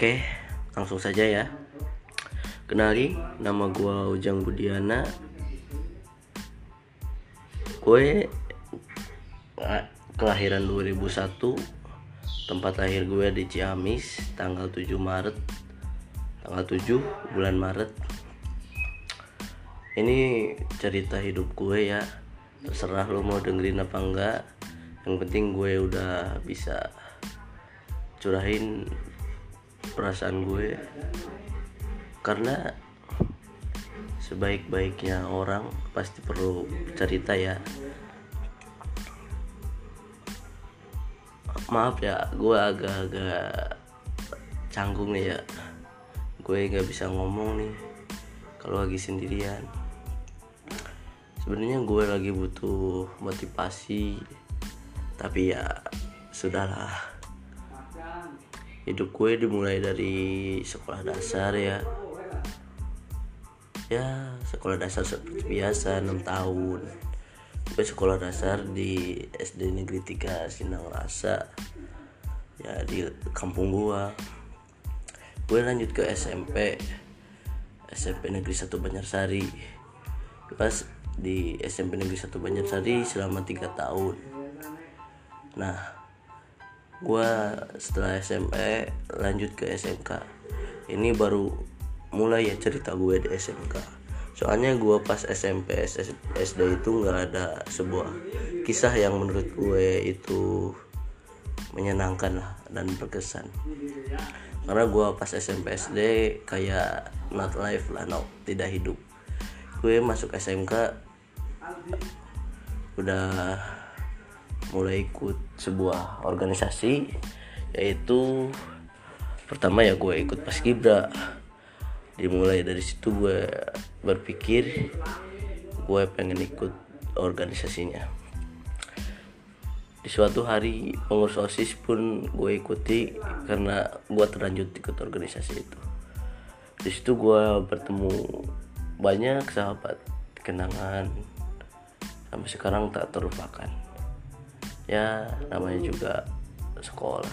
Oke, langsung saja ya. Kenali, nama gua Ujang Budiana. Gue ah, kelahiran 2001. Tempat lahir gue di Ciamis, tanggal 7 Maret. Tanggal 7 bulan Maret. Ini cerita hidup gue ya. Terserah lo mau dengerin apa enggak. Yang penting gue udah bisa curahin perasaan gue karena sebaik-baiknya orang pasti perlu cerita ya. Maaf ya gue agak-agak canggung ya. Gue nggak bisa ngomong nih kalau lagi sendirian. Sebenarnya gue lagi butuh motivasi tapi ya sudahlah hidup gue dimulai dari sekolah dasar ya. Ya sekolah dasar seperti biasa 6 tahun. Gue sekolah dasar di SD Negeri 3 Sindang Rasa ya di kampung gua. Gue lanjut ke SMP SMP Negeri 1 Banjarsari. Pas di SMP Negeri 1 Banjarsari selama 3 tahun. Nah gue setelah SMP lanjut ke SMK ini baru mulai ya cerita gue di SMK soalnya gue pas SMP SD itu nggak ada sebuah kisah yang menurut gue itu menyenangkan lah dan berkesan. Karena gue pas SMP SD kayak not life lah no tidak hidup. Gue masuk SMK udah mulai ikut sebuah organisasi yaitu pertama ya gue ikut paskibra dimulai dari situ gue berpikir gue pengen ikut organisasinya. Di suatu hari pengurus osis pun gue ikuti karena gue terlanjut ikut organisasi itu. Di situ gue bertemu banyak sahabat kenangan. Sampai sekarang tak terlupakan ya namanya juga sekolah.